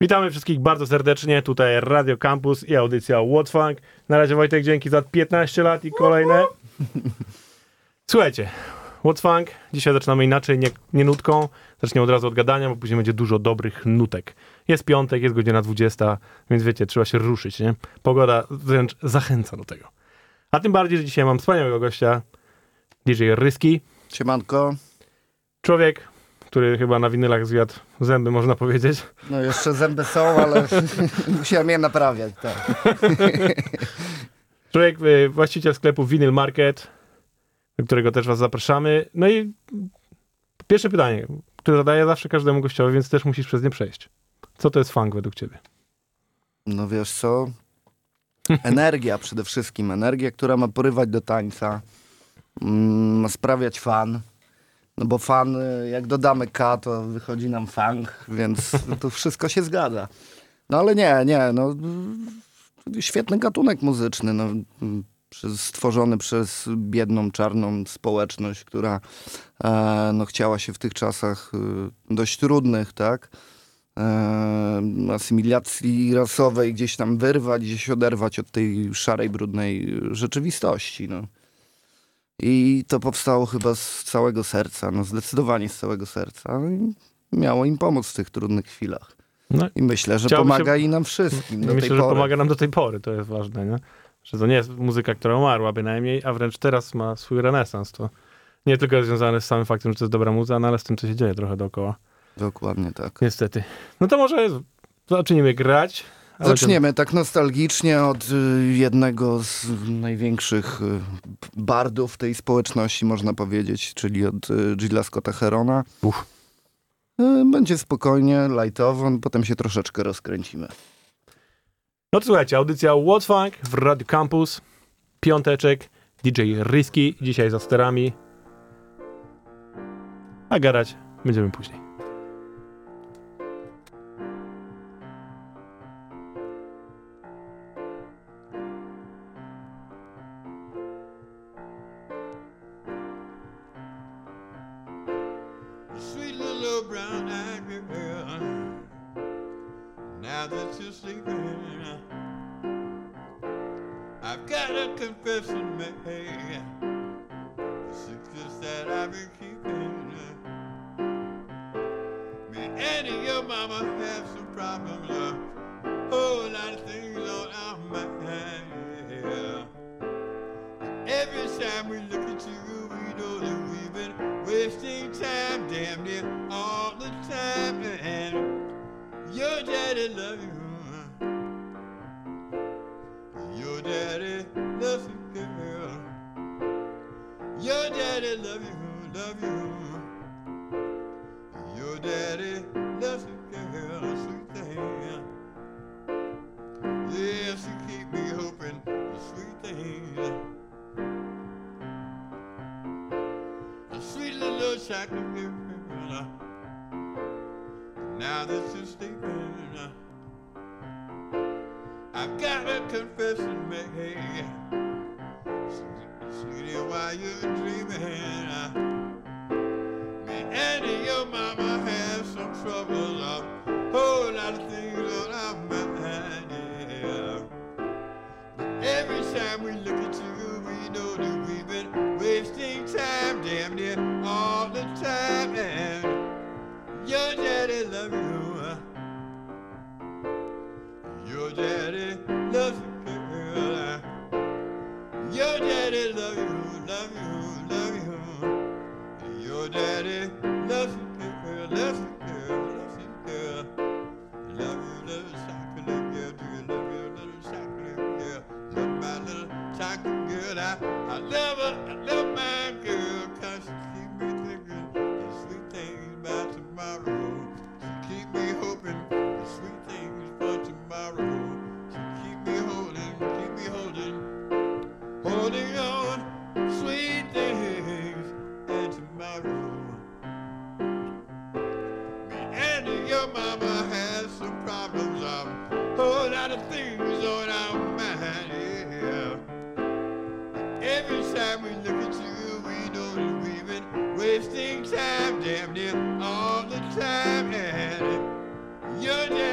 Witamy wszystkich bardzo serdecznie. Tutaj Radio Campus i audycja Whatfunk. Na razie Wojtek, dzięki za 15 lat i kolejne. Słuchajcie, Whatfunk. Dzisiaj zaczynamy inaczej, nie, nie nutką. Zaczniemy od razu od gadania, bo później będzie dużo dobrych nutek. Jest piątek, jest godzina 20, więc wiecie, trzeba się ruszyć, nie? Pogoda wręcz zachęca do tego. A tym bardziej, że dzisiaj mam wspaniałego gościa, DJ Ryski. Siemanko. Człowiek, który chyba na winylach zjadł zęby, można powiedzieć. No jeszcze zęby są, ale musiałem je naprawiać, tak. Człowiek, y, właściciel sklepu Vinyl Market, do którego też was zapraszamy. No i pierwsze pytanie, które zadaję zawsze każdemu gościowi, więc też musisz przez nie przejść. Co to jest funk według ciebie? No wiesz co? Energia przede wszystkim. Energia, która ma porywać do tańca. mm, Ma sprawiać fan. No bo fan, y, jak dodamy K, to wychodzi nam funk, więc to wszystko się zgadza. No ale nie, nie, no świetny gatunek muzyczny, no, stworzony przez biedną, czarną społeczność, która e, no, chciała się w tych czasach y, dość trudnych, tak, e, asymilacji rasowej gdzieś tam wyrwać, gdzieś oderwać od tej szarej, brudnej rzeczywistości, no. I to powstało chyba z całego serca, no zdecydowanie z całego serca. No i miało im pomóc w tych trudnych chwilach. No, I myślę, że pomaga się- i nam wszystkim do myślę, tej że pory. pomaga nam do tej pory, to jest ważne, nie? Że to nie jest muzyka, która umarła bynajmniej, a wręcz teraz ma swój renesans. To nie tylko jest związane z samym faktem, że to jest dobra muza, no ale z tym, co się dzieje trochę dookoła. Dokładnie tak. Niestety. No to może zaczniemy grać. Zaczniemy tak nostalgicznie od y, jednego z największych y, bardów tej społeczności, można powiedzieć, czyli od y, Gilla Scotta Herona. Będzie spokojnie, lightowo, potem się troszeczkę rozkręcimy. No to słuchajcie, audycja What's Funk w Radio Campus, piąteczek, DJ Ryski, dzisiaj za sterami, a gadać będziemy później. Your mama have some trouble of whole lot of things on our hand every time we look at you, we know that we've been wasting time, damn near, all the time. And your daddy love you, uh Yo daddy daddy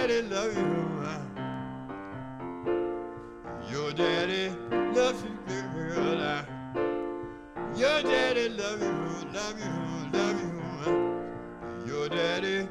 daddy love you. Your daddy loves you, girl. Your daddy love you, love you, love you. Your daddy.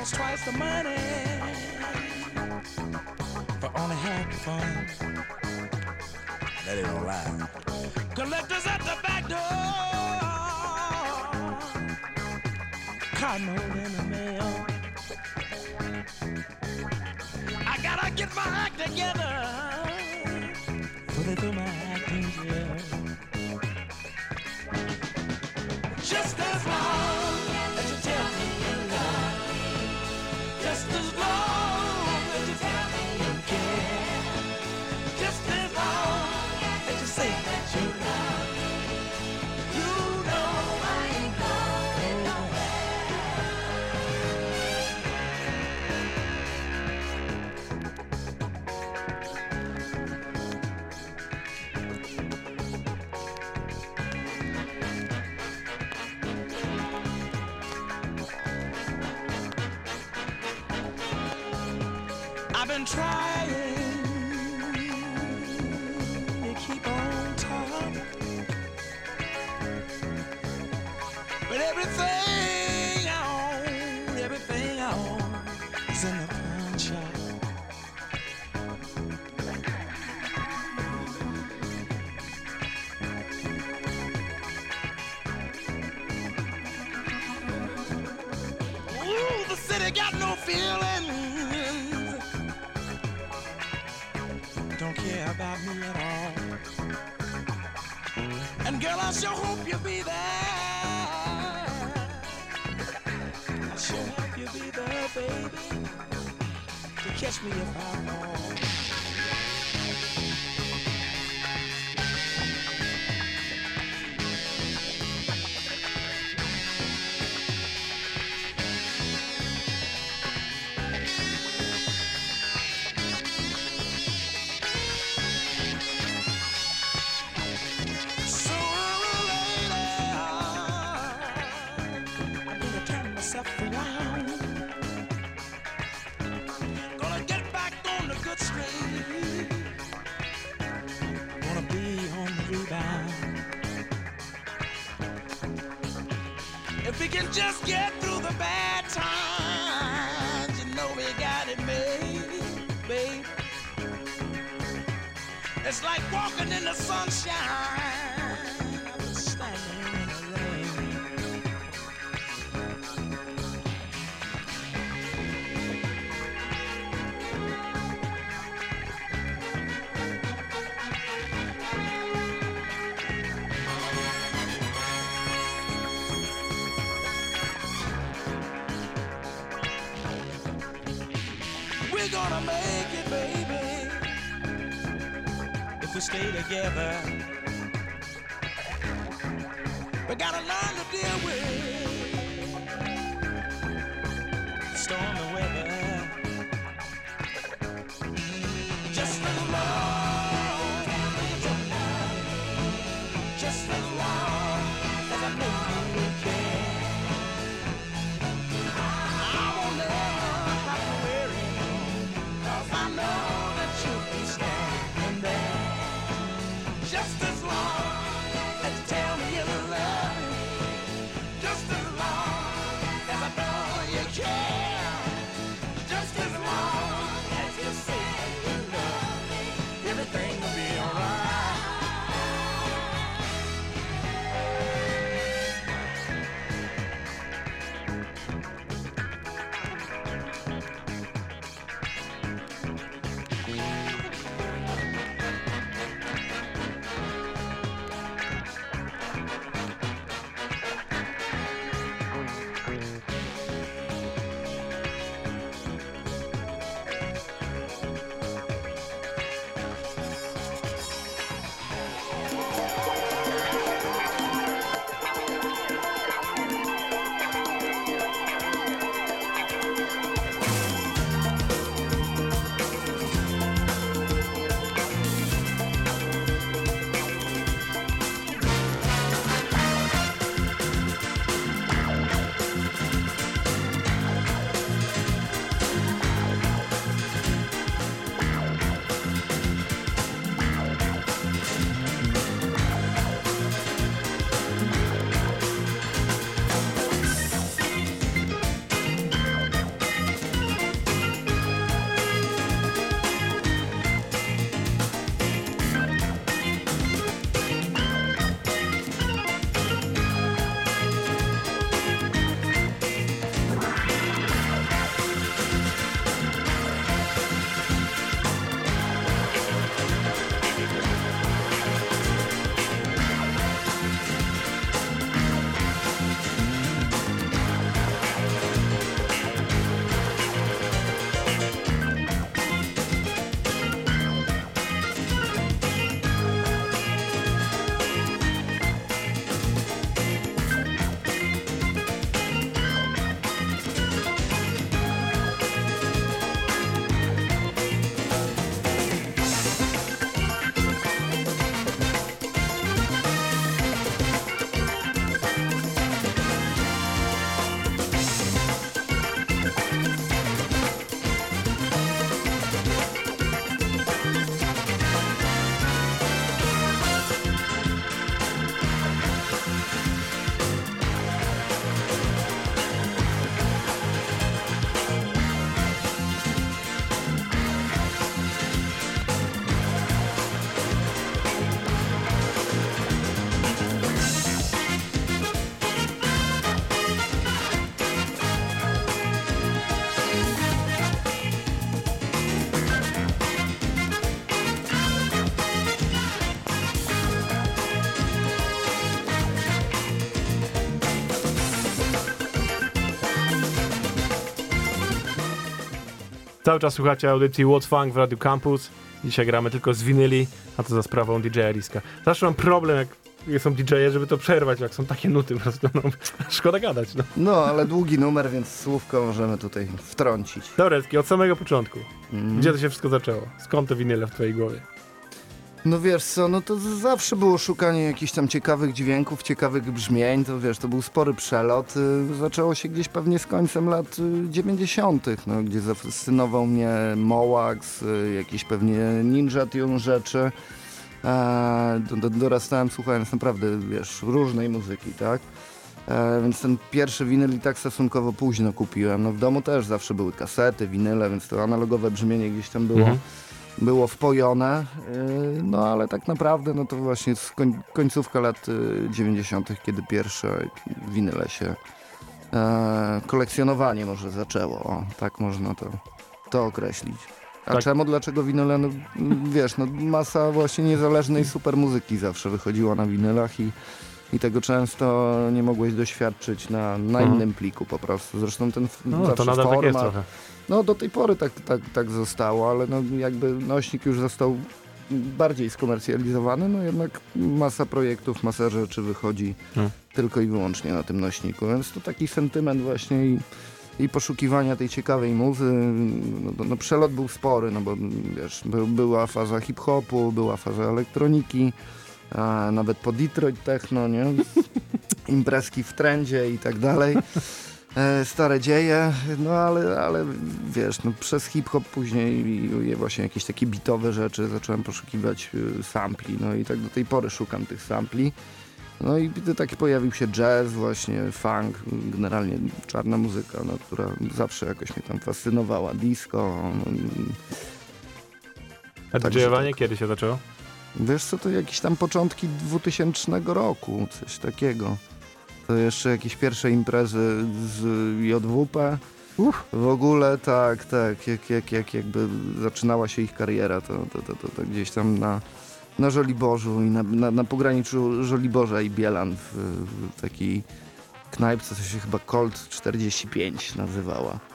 cost twice the money, but only half the fun. That ain't no. Collectors at the back door, cotton in the mail. and tried It's like walking in the sunshine. We stay together, we gotta learn to deal with Cały czas słuchacie audycji What's Funk w Radio Campus. Dzisiaj gramy tylko z winyli, a to za sprawą DJ-a Riska. Zawsze mam problem, jak są DJ-e, żeby to przerwać, jak są takie nuty po prostu. No, szkoda gadać, no. No, ale długi numer, więc słówko możemy tutaj wtrącić. Dobra, od samego początku. Gdzie to się wszystko zaczęło? Skąd te winyle w twojej głowie? No wiesz co, no to zawsze było szukanie jakichś tam ciekawych dźwięków, ciekawych brzmień, to wiesz, to był spory przelot. Y, Zaczęło się gdzieś pewnie z końcem lat y, 90., no, gdzie zafascynował mnie Moax, y, jakieś pewnie Ninja Tune rzeczy. E, do, do, dorastałem słuchając naprawdę, wiesz, różnej muzyki, tak? E, więc ten pierwszy winyl i tak stosunkowo późno kupiłem. No w domu też zawsze były kasety, winyle, więc to analogowe brzmienie gdzieś tam było, Mhm. Było wpojone. E, no ale tak naprawdę no to właśnie z koń, końcówka lat e, 90., kiedy pierwsze winyle się e, kolekcjonowanie może zaczęło. O, tak można to, to określić. A Tak. czemu, dlaczego winyle? No, wiesz, no masa właśnie niezależnej super muzyki zawsze wychodziła na winylach i, i tego często nie mogłeś doświadczyć na, na Mhm. innym pliku po prostu. Zresztą ten No zawsze to nadal tak jest trochę. no do tej pory tak, tak, tak zostało, ale no jakby nośnik już został bardziej skomercjalizowany, no jednak masa projektów, masa rzeczy wychodzi Hmm. tylko i wyłącznie na tym nośniku, więc to taki sentyment właśnie i, i poszukiwania tej ciekawej muzy. No, no, no przelot był spory, no bo wiesz, by, była faza hip-hopu, była faza elektroniki, a nawet po Detroit techno, nie? Imprezki w trendzie i tak dalej. E, stare dzieje, no ale, ale wiesz, no, przez hip-hop później i, i właśnie jakieś takie bitowe rzeczy zacząłem poszukiwać y, sampli, no i tak do tej pory szukam tych sampli. No i taki pojawił się jazz, właśnie funk, generalnie czarna muzyka, no, która zawsze jakoś mnie tam fascynowała, disco. No, A dziejowanie tak. kiedy się zaczęło? Wiesz co, to jakieś tam początki 2000 roku, coś takiego. To jeszcze jakieś pierwsze imprezy z JWP. W ogóle tak, tak, jak, jak, jak jakby zaczynała się ich kariera, to, to, to, to, to gdzieś tam na, na Żoliborzu i na, na, na pograniczu Żoliborza i Bielan w, w takiej knajpce, co się chyba Colt 45 nazywała.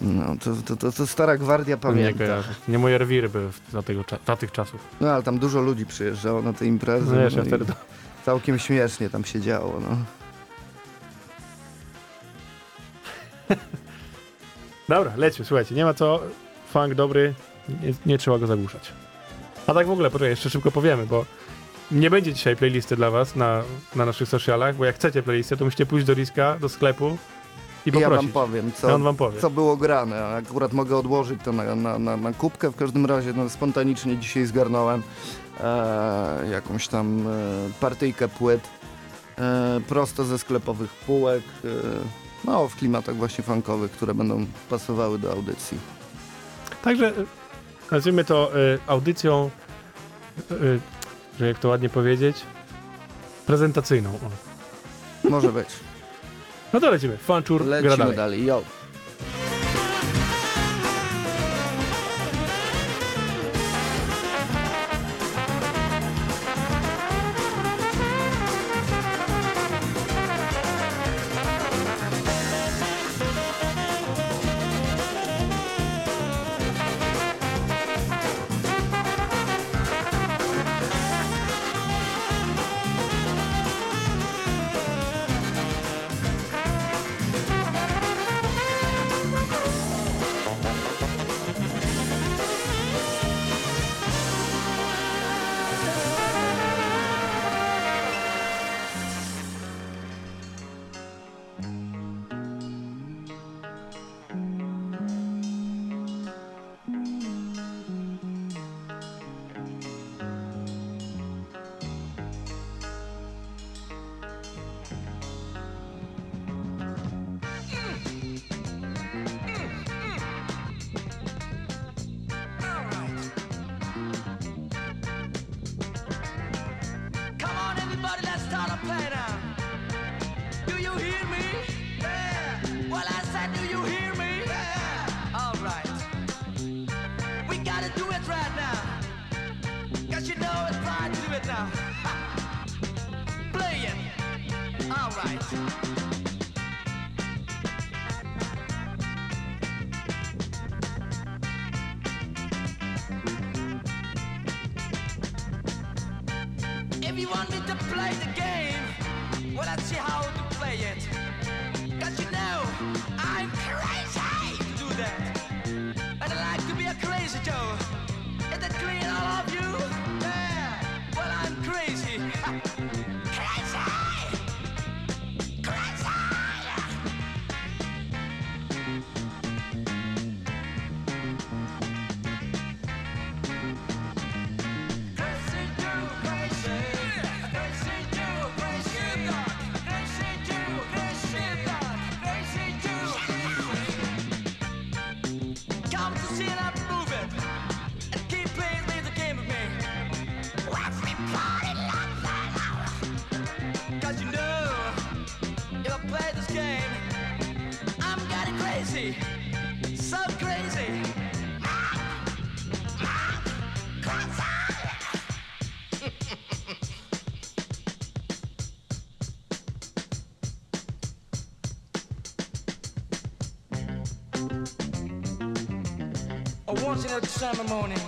No, to, to, to, to stara gwardia Nie pamięta. kojarzę. Nie moje rewiry były za, tego, za tych czasów. No ale tam dużo ludzi przyjeżdżało na te imprezy. No wiesz, ja no. Całkiem śmiesznie tam się działo, no. Dobra, lećmy, słuchajcie, nie ma co. Funk dobry, nie, nie trzeba go zagłuszać. A tak w ogóle, poczekaj, jeszcze szybko powiemy, bo nie będzie dzisiaj playlisty dla was na, na naszych socialach, bo jak chcecie playlistę, to musicie pójść do Riska, do sklepu i I ja poprosić. wam powiem, co, wam powie. co było grane. Akurat mogę odłożyć to na, na, na, na kubkę. W każdym razie no, spontanicznie dzisiaj zgarnąłem e, jakąś tam e, partyjkę płyt e, prosto ze sklepowych półek. E, no, w klimatach właśnie funkowych, które będą pasowały do audycji. Także y, nazwijmy to y, audycją, y, że jak to ładnie powiedzieć, prezentacyjną. Może być. No to lecimy. Fanczur gra dalej. dalej. Yo. sight. in the morning.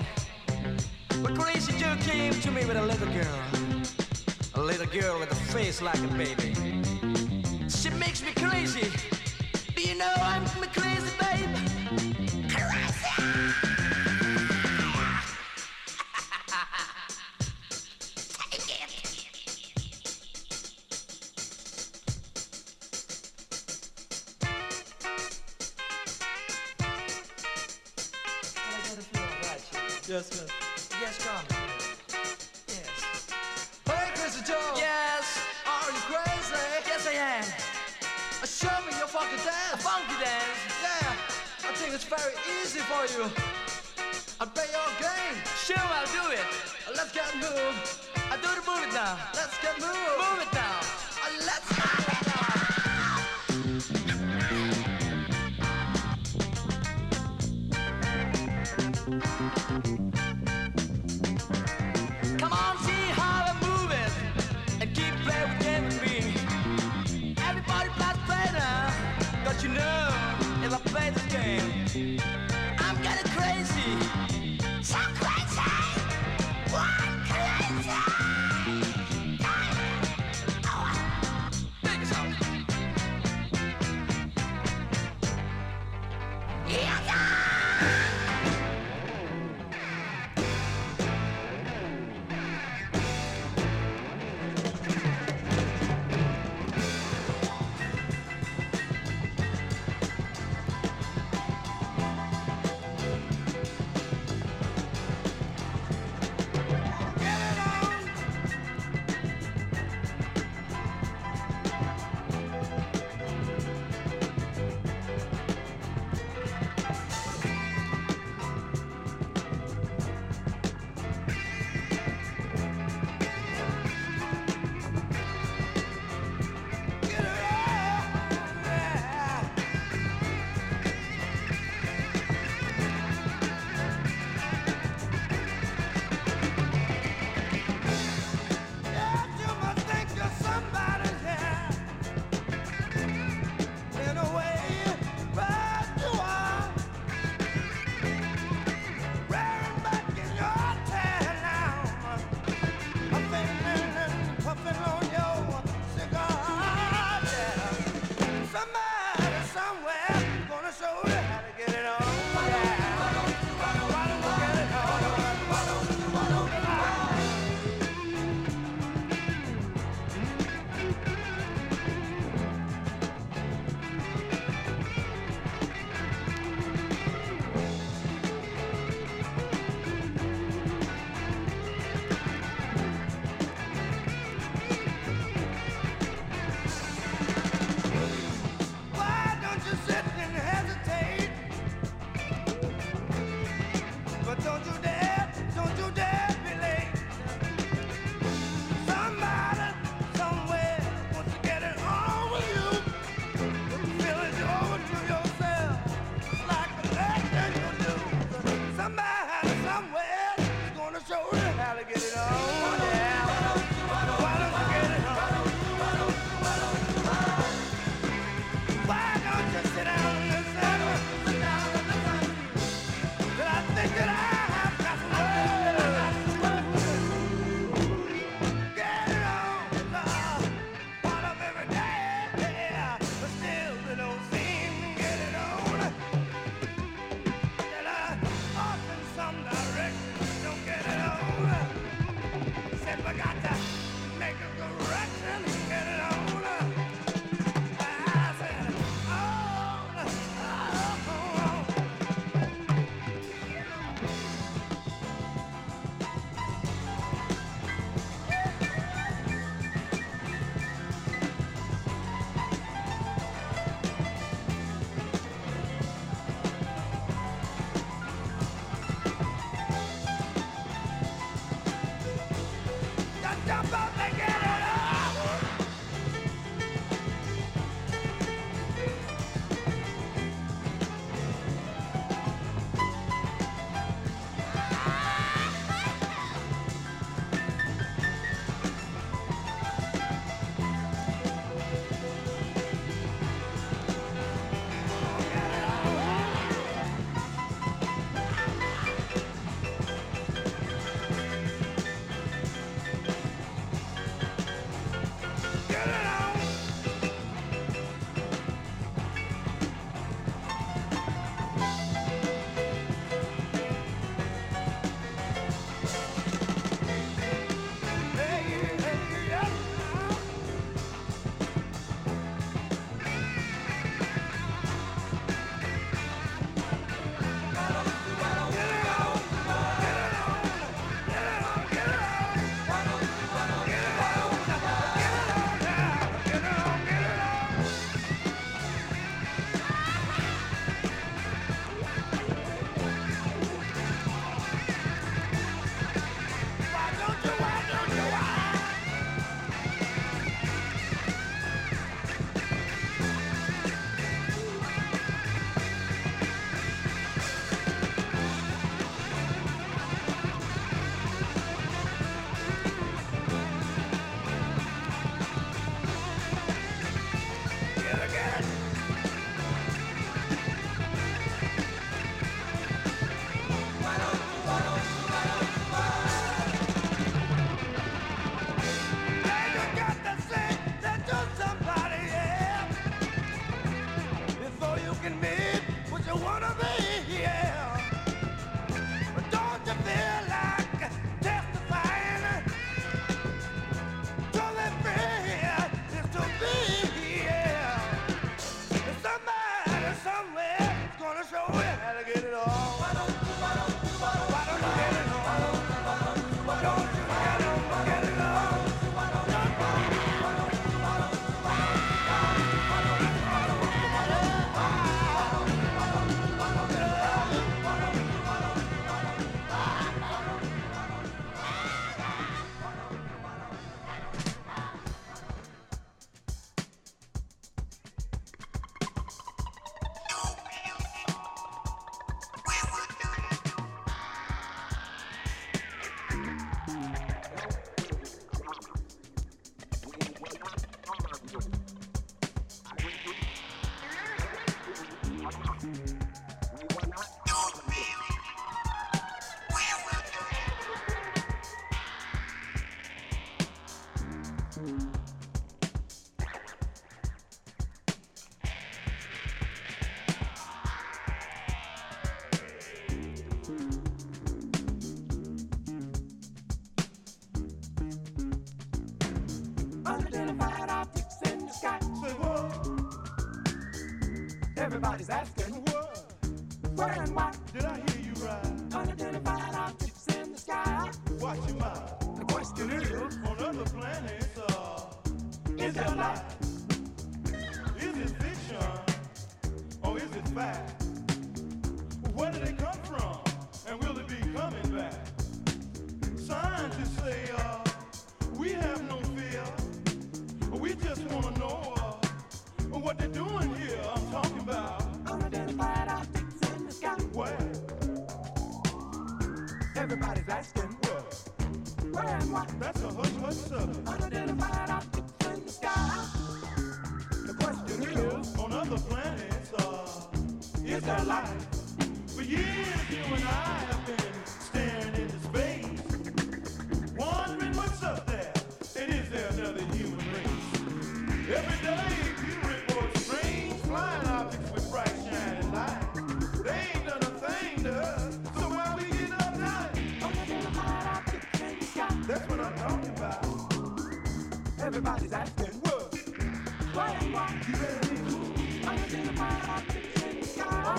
I'm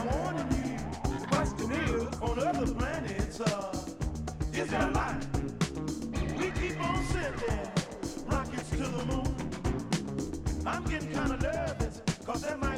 warning you. The question is on other planets, Is it a? We keep on sending rockets to the moon. I'm getting kinda nervous, cause might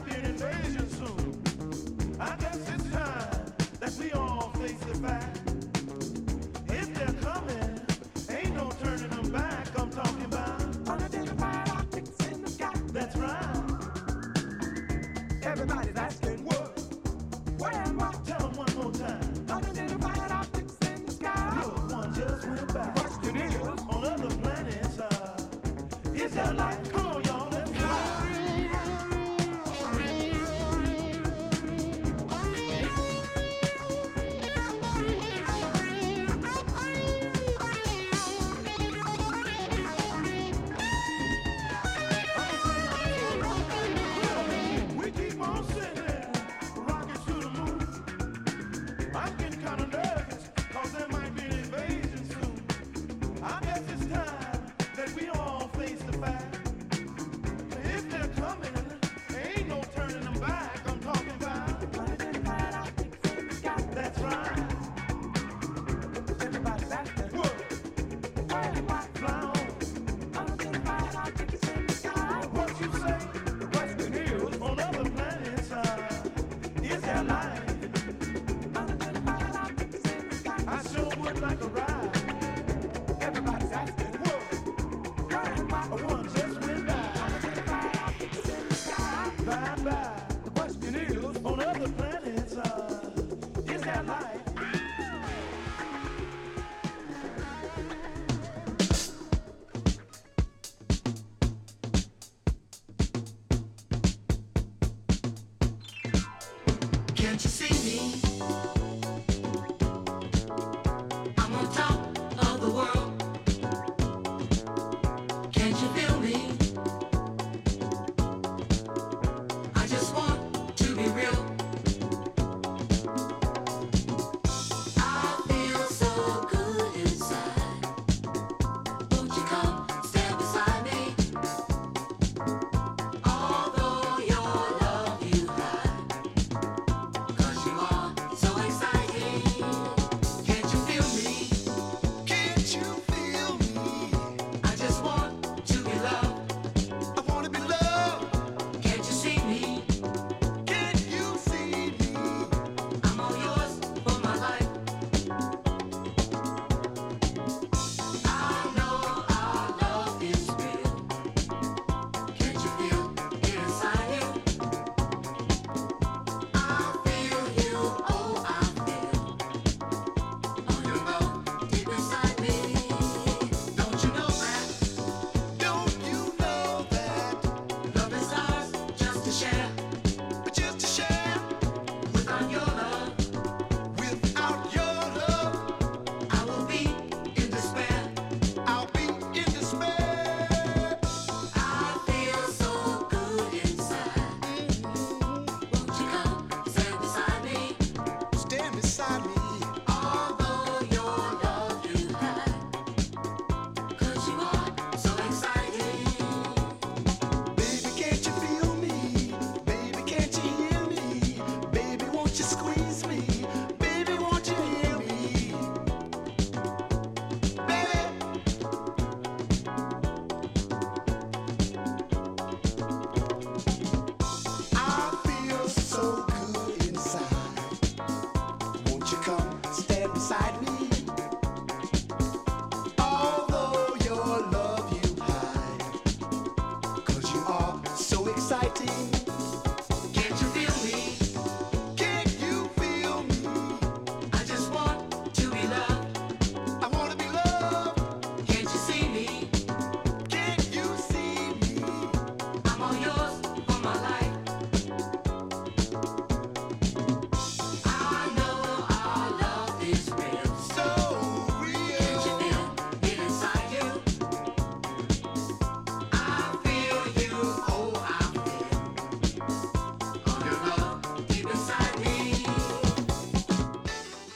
back.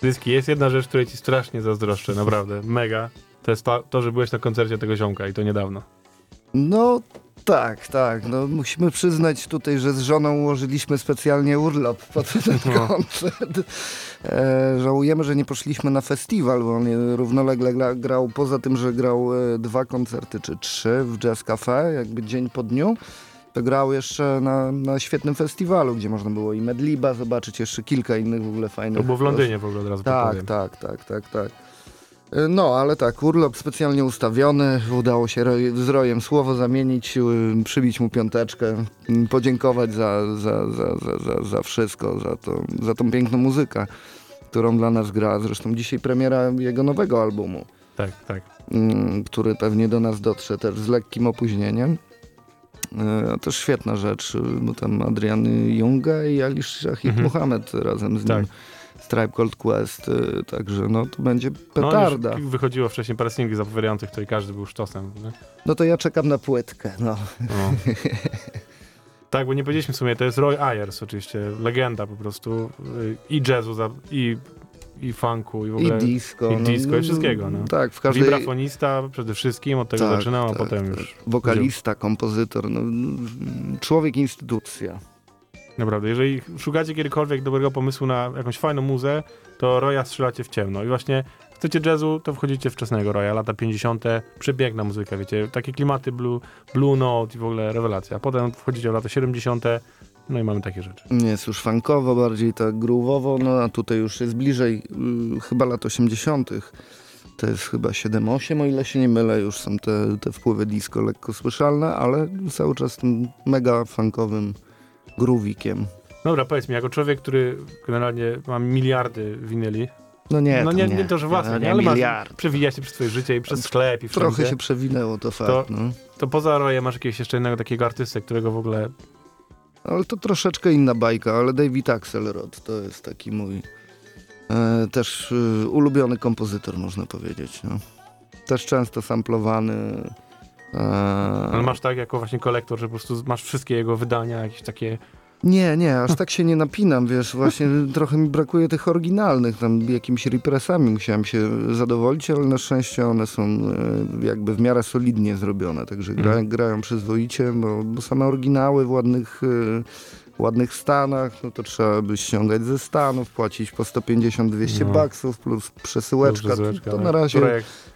Dyski, jest jedna rzecz, której ci strasznie zazdroszczę, naprawdę, mega. To jest to, to, że byłeś na koncercie tego ziomka i to niedawno. No tak, tak. No, musimy przyznać tutaj, że z żoną ułożyliśmy specjalnie urlop po ten No. koncert. E, żałujemy, że nie poszliśmy na festiwal, bo on równolegle gra, grał, poza tym, że grał e, dwa koncerty czy trzy w Jazz Cafe, jakby dzień po dniu, to grał jeszcze na, na świetnym festiwalu, gdzie można było i Medliba zobaczyć, jeszcze kilka innych w ogóle fajnych. To było w Londynie w ogóle od razu Tak, tak, tak, tak, tak. E, No, ale tak, urlop specjalnie ustawiony, udało się z Rojem słowo zamienić, y, przybić mu piąteczkę, y, podziękować za, za, za, za, za, za wszystko, za, to, za tą piękną muzykę, którą dla nas gra. Zresztą dzisiaj premiera jego nowego albumu, Tak, tak. mm, który pewnie do nas dotrze też z lekkim opóźnieniem. E, Też świetna rzecz, bo tam Adrian Junga i Alish Shahid Mhm. Muhammad razem z nim. Tak. Stripe Called Quest, y, także no to będzie No, petarda. już wychodziło wcześniej parę singli zapowiadających, to i każdy był sztosem. Nie? No to ja czekam na płytkę, no. No. tak, bo nie powiedzieliśmy w sumie, to jest Roy Ayers oczywiście, legenda po prostu y, i jazzu, i, i funku, i w ogóle I disco. i no, disco, i wszystkiego, no. Tak, w każdej... wibrafonista przede wszystkim, od tego Tak, zaczynał, a tak, potem tak. już Wokalista, kompozytor, no, człowiek instytucja. Naprawdę, jeżeli szukacie kiedykolwiek dobrego pomysłu na jakąś fajną muzę, to Roya strzelacie w ciemno. I właśnie chcecie jazzu, to wchodzicie wczesnego Roya, lata 50. Przepiękna muzyka, wiecie, takie klimaty blue, blue note i w ogóle rewelacja. Potem wchodzicie w lata 70. No i mamy takie rzeczy. Nie jest już funkowo, bardziej tak groove'owo, no a tutaj już jest bliżej y, chyba lat 80. To jest chyba 7-8, o ile się nie mylę, już są te, te wpływy disco lekko słyszalne, ale cały czas tym mega funkowym groovikiem. Dobra, powiedz mi, jako człowiek, który generalnie ma miliardy winyli, No nie, no nie, nie, nie to, że własne, nie, nie, ale masz, miliard. przewija się przez twoje życie i przez sklep i wszędzie. Trochę się przewinęło, to fakt. To- No. To poza Royem masz jakiegoś jeszcze innego takiego artystę, którego w ogóle... Ale to troszeczkę inna bajka, ale David Axelrod to jest taki mój e, też e, ulubiony kompozytor, można powiedzieć. No. Też często samplowany. E, Ale masz tak jako właśnie kolektor, że po prostu masz wszystkie jego wydania, jakieś takie... Nie, nie, aż tak się nie napinam, wiesz, właśnie trochę mi brakuje tych oryginalnych, tam jakimiś represami musiałem się zadowolić, ale na szczęście one są e, jakby w miarę solidnie zrobione, także gra, Mhm. grają przyzwoicie, bo, bo same oryginały w ładnych, e, ładnych stanach, no to trzeba by ściągać ze Stanów, płacić po 150-200 No. baksów plus przesyłeczka, przesyłeczka, to no, na razie,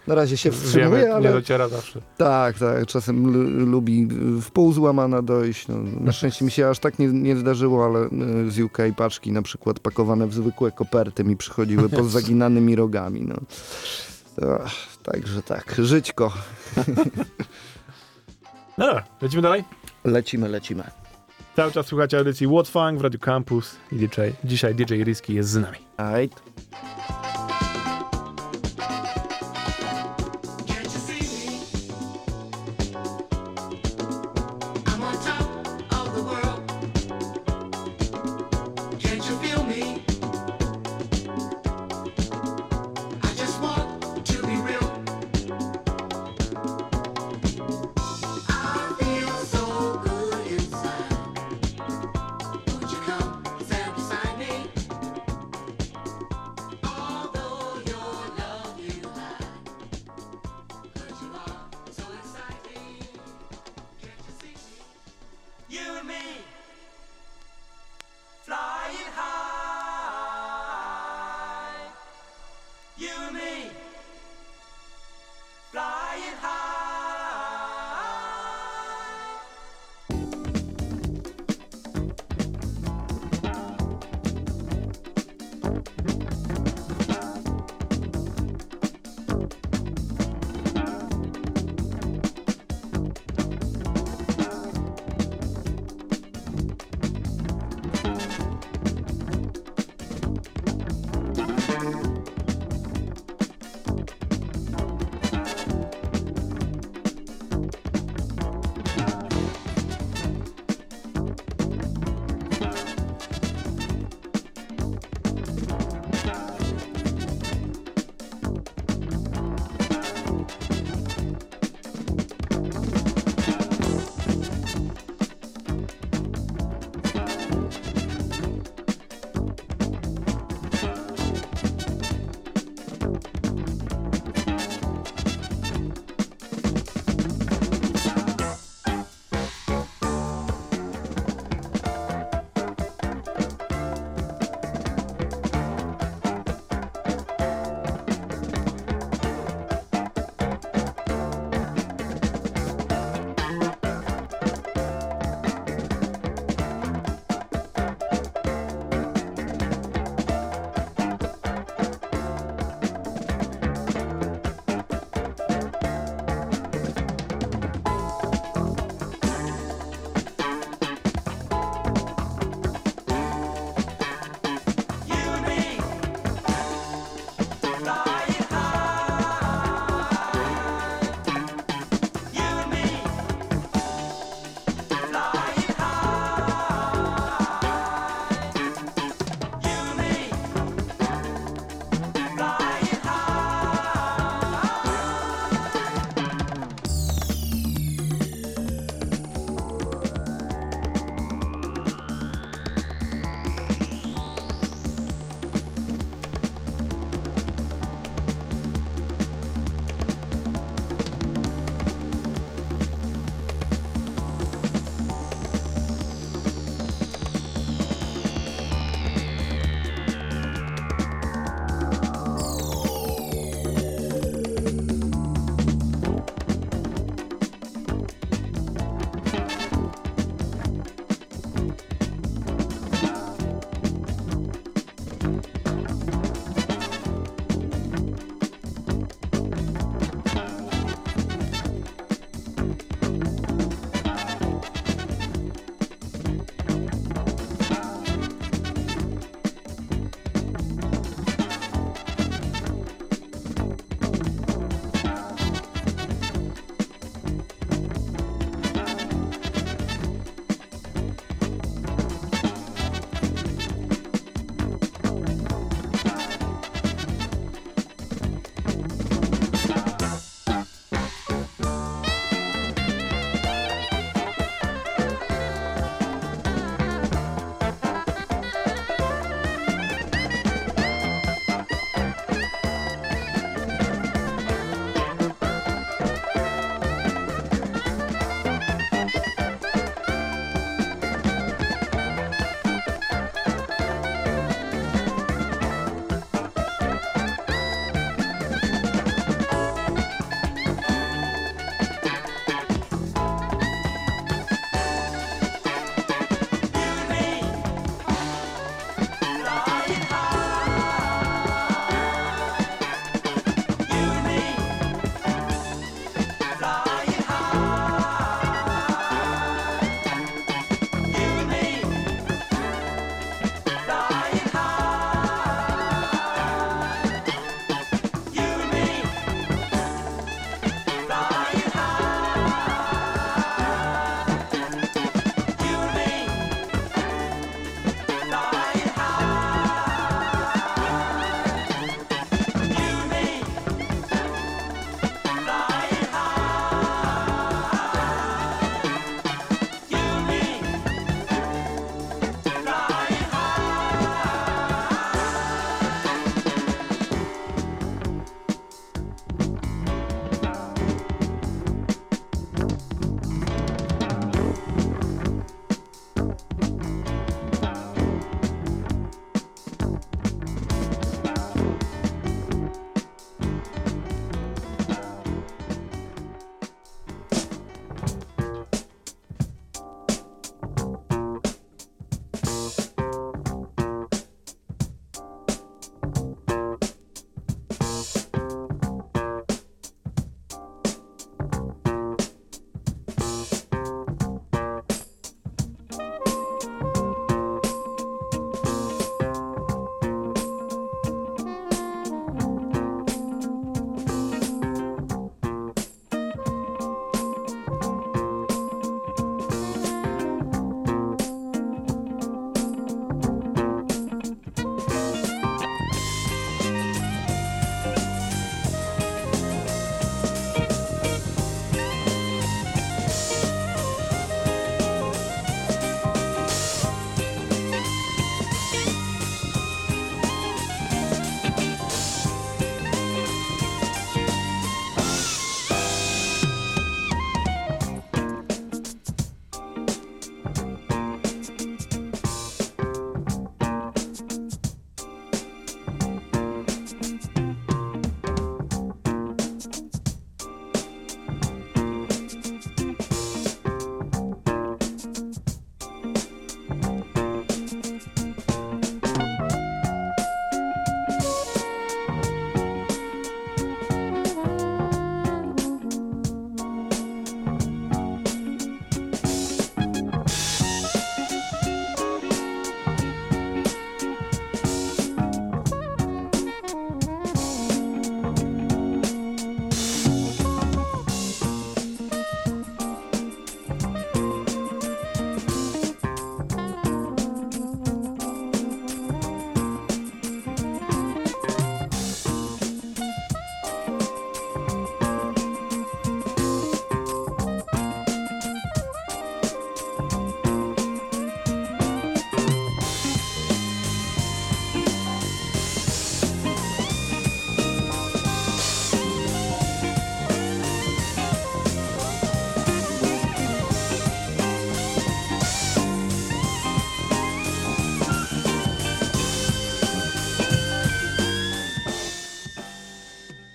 na razie się wiemy, wstrzymuje, nie ale dociera zawsze. tak, tak. Czasem lubi w pół złamana dojść. No, na szczęście mi się aż tak nie, nie zdarzyło, ale y, z UK paczki na przykład pakowane w zwykłe koperty mi przychodziły pod zaginanymi rogami. No. Także tak, żyćko. No lecimy dalej. Lecimy, lecimy. Cały czas słuchacie audycji What Funk w Radio Campus i DJ. Dzisiaj DJ Risky jest z nami. Can't Bye.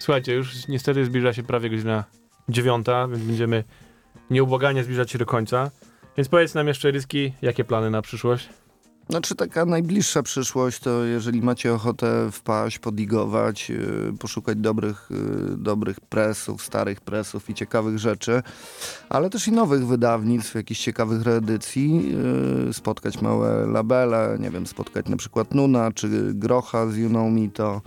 Słuchajcie, już niestety zbliża się prawie godzina dziewiąta, więc będziemy nieubłaganie zbliżać się do końca. Więc powiedz nam jeszcze, Ryski, jakie plany na przyszłość? Znaczy taka najbliższa przyszłość to jeżeli macie ochotę wpaść, podigować, yy, poszukać dobrych, yy, dobrych presów, starych presów i ciekawych rzeczy, ale też i nowych wydawnictw, jakichś ciekawych reedycji, yy, spotkać małe labele, nie wiem, spotkać na przykład Nuna czy Grocha z You Know Me, to,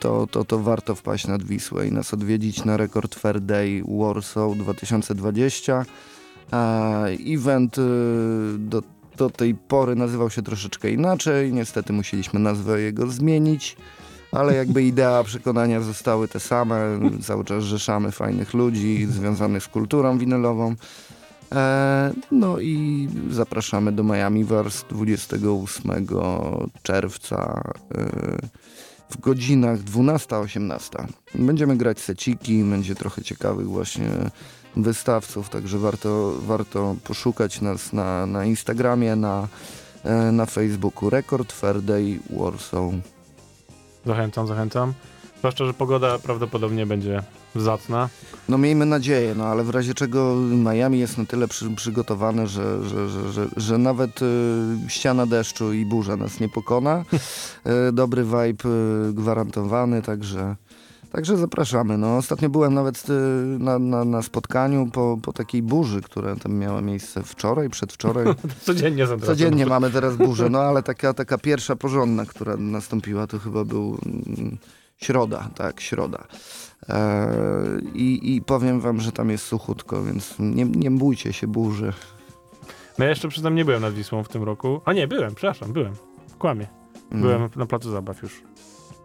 to, to, to warto wpaść nad Wisłę i nas odwiedzić na Record Fair Day Warsaw 2020. E, Event y, do, do tej pory nazywał się troszeczkę inaczej. Niestety musieliśmy nazwę jego zmienić, ale jakby idea, przekonania zostały te same. Cały czas rzeszamy fajnych ludzi związanych z kulturą winylową. E, no i zapraszamy do Miami Wars 28 czerwca e, w godzinach 12-18. Będziemy grać seciki, będzie trochę ciekawych właśnie wystawców, także warto, warto poszukać nas na, na Instagramie, na, e, na Facebooku. Record Fair Day Warsaw. Zachęcam, zachęcam. Zwłaszcza, że pogoda prawdopodobnie będzie zacna. No miejmy nadzieję, no ale w razie czego Miami jest na tyle przy, przygotowane, że, że, że, że, że nawet y, ściana deszczu i burza nas nie pokona. Y, dobry vibe y, gwarantowany, także, także zapraszamy. No, ostatnio byłem nawet y, na, na, na spotkaniu po, po takiej burzy, która tam miała miejsce wczoraj, przedwczoraj. Codziennie są Codziennie mamy teraz burzę, no ale taka, taka pierwsza porządna, która nastąpiła, to chyba był mm, środa, tak, środa. Eee, i, I powiem wam, że tam jest suchutko, więc nie, nie bójcie się burzy. No ja jeszcze przyznam, nie byłem nad Wisłą w tym roku. A nie, byłem, przepraszam, byłem. Kłamie. Mm. Byłem na placu zabaw już.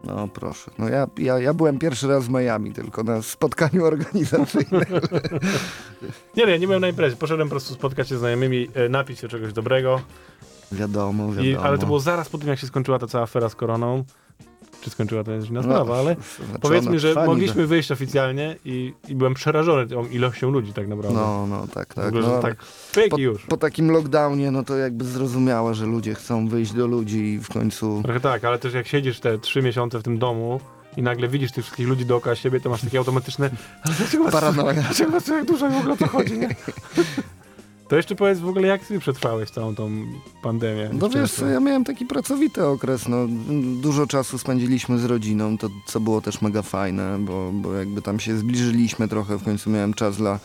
No proszę. No ja, ja, ja byłem pierwszy raz w Miami, tylko na spotkaniu organizacyjnym. Nie, nie, ja nie byłem na imprezie. Poszedłem po prostu spotkać się z znajomymi, e, napić się czegoś dobrego. wiadomo, wiadomo. I, ale to było zaraz po tym, jak się skończyła ta cała afera z koroną. Czy skończyła, to jest inna No, sprawa, ale znaczy powiedzmy, że mogliśmy wyjść oficjalnie i, i byłem przerażony tą ilością ludzi tak naprawdę. No, no, tak, tak. ogóle, No, ale tak pyk po, już. po takim lockdownie, no to jakby zrozumiałe, że ludzie chcą wyjść do ludzi i w końcu... Trochę tak, ale też jak siedzisz te trzy miesiące w tym domu i nagle widzisz tych wszystkich ludzi dookoła siebie, to masz takie automatyczne ale dlaczego was, Paranoja. dlaczego was tak dużo i w ogóle o to chodzi, nie? To jeszcze powiedz w ogóle, jak ty przetrwałeś całą tą pandemię? No wiesz co, ja miałem taki pracowity okres, no dużo czasu spędziliśmy z rodziną, to co było też mega fajne, bo, bo jakby tam się zbliżyliśmy trochę, w końcu miałem czas dla,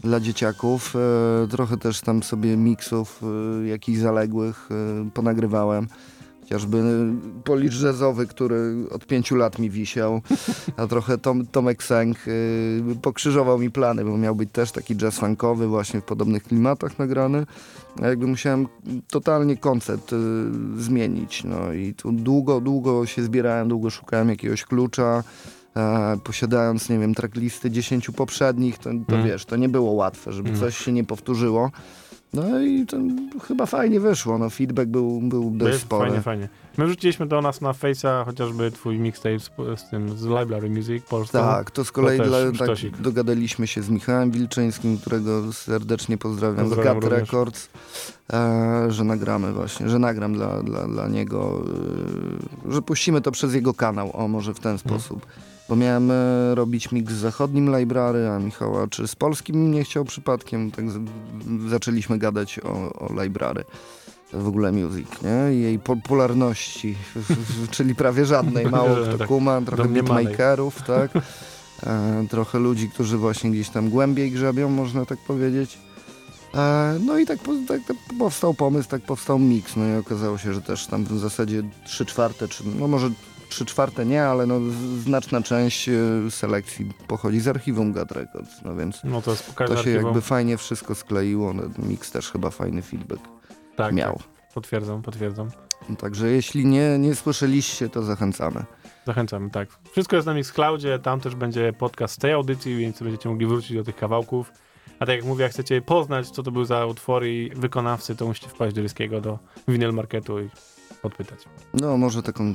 dla dzieciaków, e, trochę też tam sobie miksów e, jakichś zaległych e, ponagrywałem. Chociażby policz jazzowy, który od pięciu lat mi wisiał, a trochę Tom, Tomek Sęk y, pokrzyżował mi plany, bo miał być też taki jazz funkowy właśnie w podobnych klimatach nagrany. A jakby musiałem totalnie koncept y, zmienić. No i tu długo, długo się zbierałem, długo szukałem jakiegoś klucza. E, posiadając, nie wiem, tracklisty 10 poprzednich, to, to Mm. wiesz, to nie było łatwe, żeby Mm. coś się nie powtórzyło. No i to chyba fajnie wyszło. No, feedback był, był dość spory. Fajnie, fajnie. My wrzuciliśmy do nas na Face'a chociażby twój mixtape z, z tym, z Library Music Polską. Tak, to z kolei też dla, tak, dogadaliśmy się z Michałem Wilczyńskim, którego serdecznie pozdrawiam, Pozdrawiam z Gat również. Records, e, że nagramy właśnie, że nagram dla, dla, dla niego, e, że puścimy to przez jego kanał, o może w ten Mhm. sposób. Bo miałem e, robić mix z zachodnim Library, a Michała czy z polskim nie chciał przypadkiem, tak zaczęliśmy gadać o, o Library. W ogóle music, nie? I jej popularności, czyli prawie żadnej, mało kto Tak, kuma, trochę beatmakerów, tak? E, trochę ludzi, którzy właśnie gdzieś tam głębiej grzebią, można tak powiedzieć. E, no i tak, tak, tak powstał pomysł, tak powstał miks. No i okazało się, że też tam w zasadzie 3 czwarte, czy no może 3 czwarte nie, ale no znaczna część e, selekcji pochodzi z archiwum God Records, no więc No to to się archiwum. jakby fajnie wszystko skleiło. No, miks też chyba fajny feedback tak, miał. Tak, potwierdzam, potwierdzam. Także jeśli nie, nie słyszeliście, to zachęcamy. Zachęcamy, tak. Wszystko jest na Mixcloudzie, tam też będzie podcast z tej audycji, więc będziecie mogli wrócić do tych kawałków. A tak jak mówię, jak chcecie poznać, co to były za utwory i wykonawcy, to musicie wpaść do Ryskiego, do Vinyl Marketu i podpytać. No może taką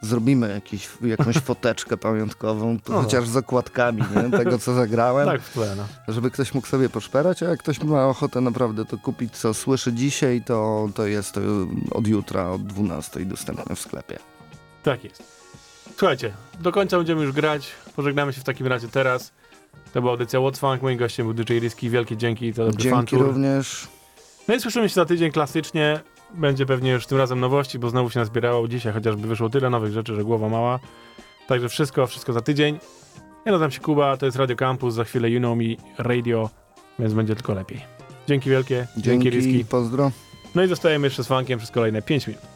zrobimy jakiś, jakąś foteczkę pamiątkową, No. chociaż z okładkami nie? tego, co zagrałem, Tak, w tle, no. żeby ktoś mógł sobie poszperać, a jak ktoś ma ochotę naprawdę to kupić, co słyszy dzisiaj, to, to jest to od jutra, od 12 dostępne w sklepie. Tak jest. Słuchajcie, do końca będziemy już grać. Pożegnamy się w takim razie teraz. To była audycja What's Funk. Moim gościem był DJ Ryski. Wielkie dzięki. To dobry Dzięki fantur. również. No i słyszymy się za tydzień klasycznie będzie pewnie już tym razem nowości, bo znowu się nazbierało dzisiaj, chociażby wyszło tyle nowych rzeczy, że głowa mała. Także wszystko, wszystko za tydzień. Ja nazywam się Kuba, to jest Radio Campus, za chwilę You Know Me Radio, więc będzie tylko lepiej. Dzięki wielkie, dzięki, dzięki pozdro. No i zostajemy jeszcze z Funkiem przez kolejne 5 minut.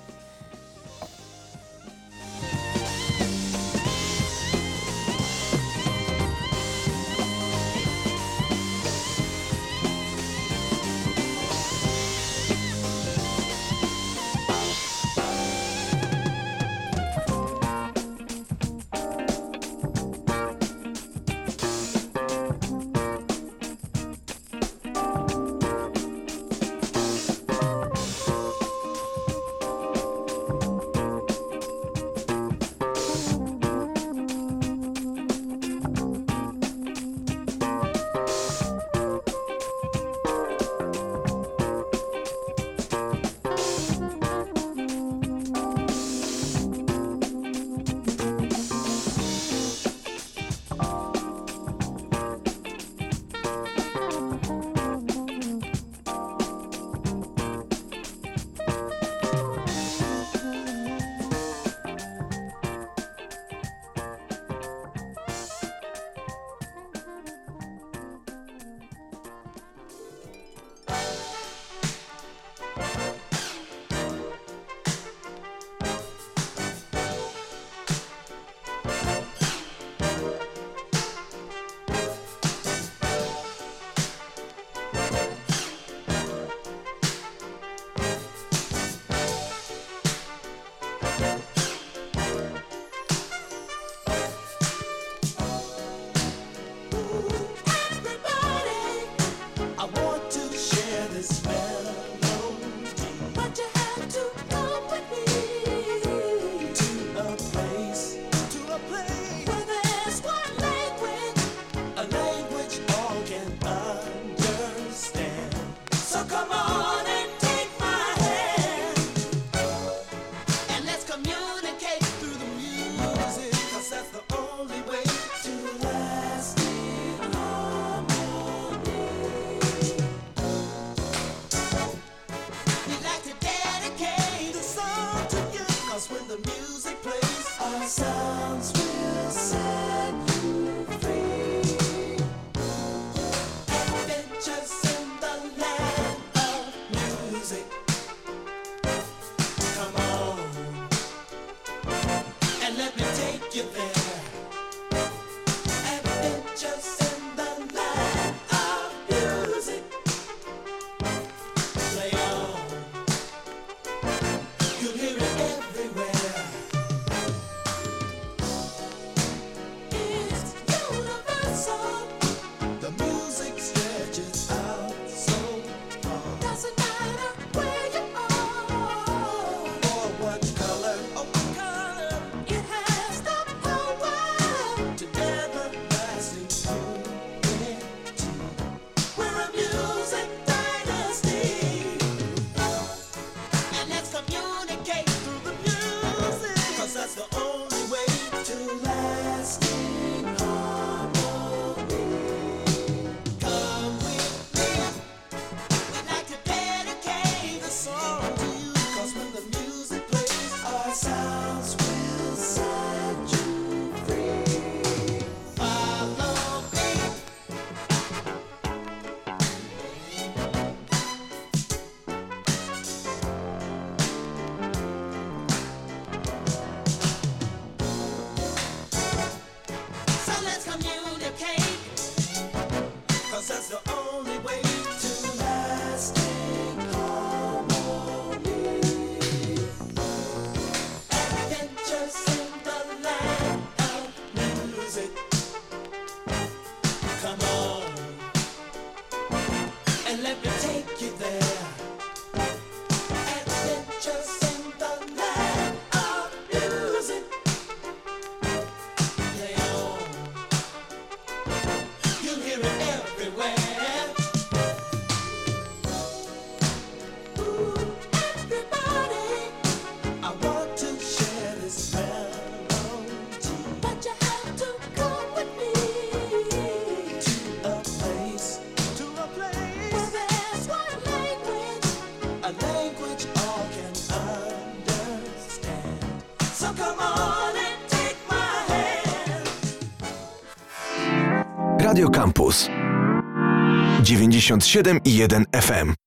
97,1 FM.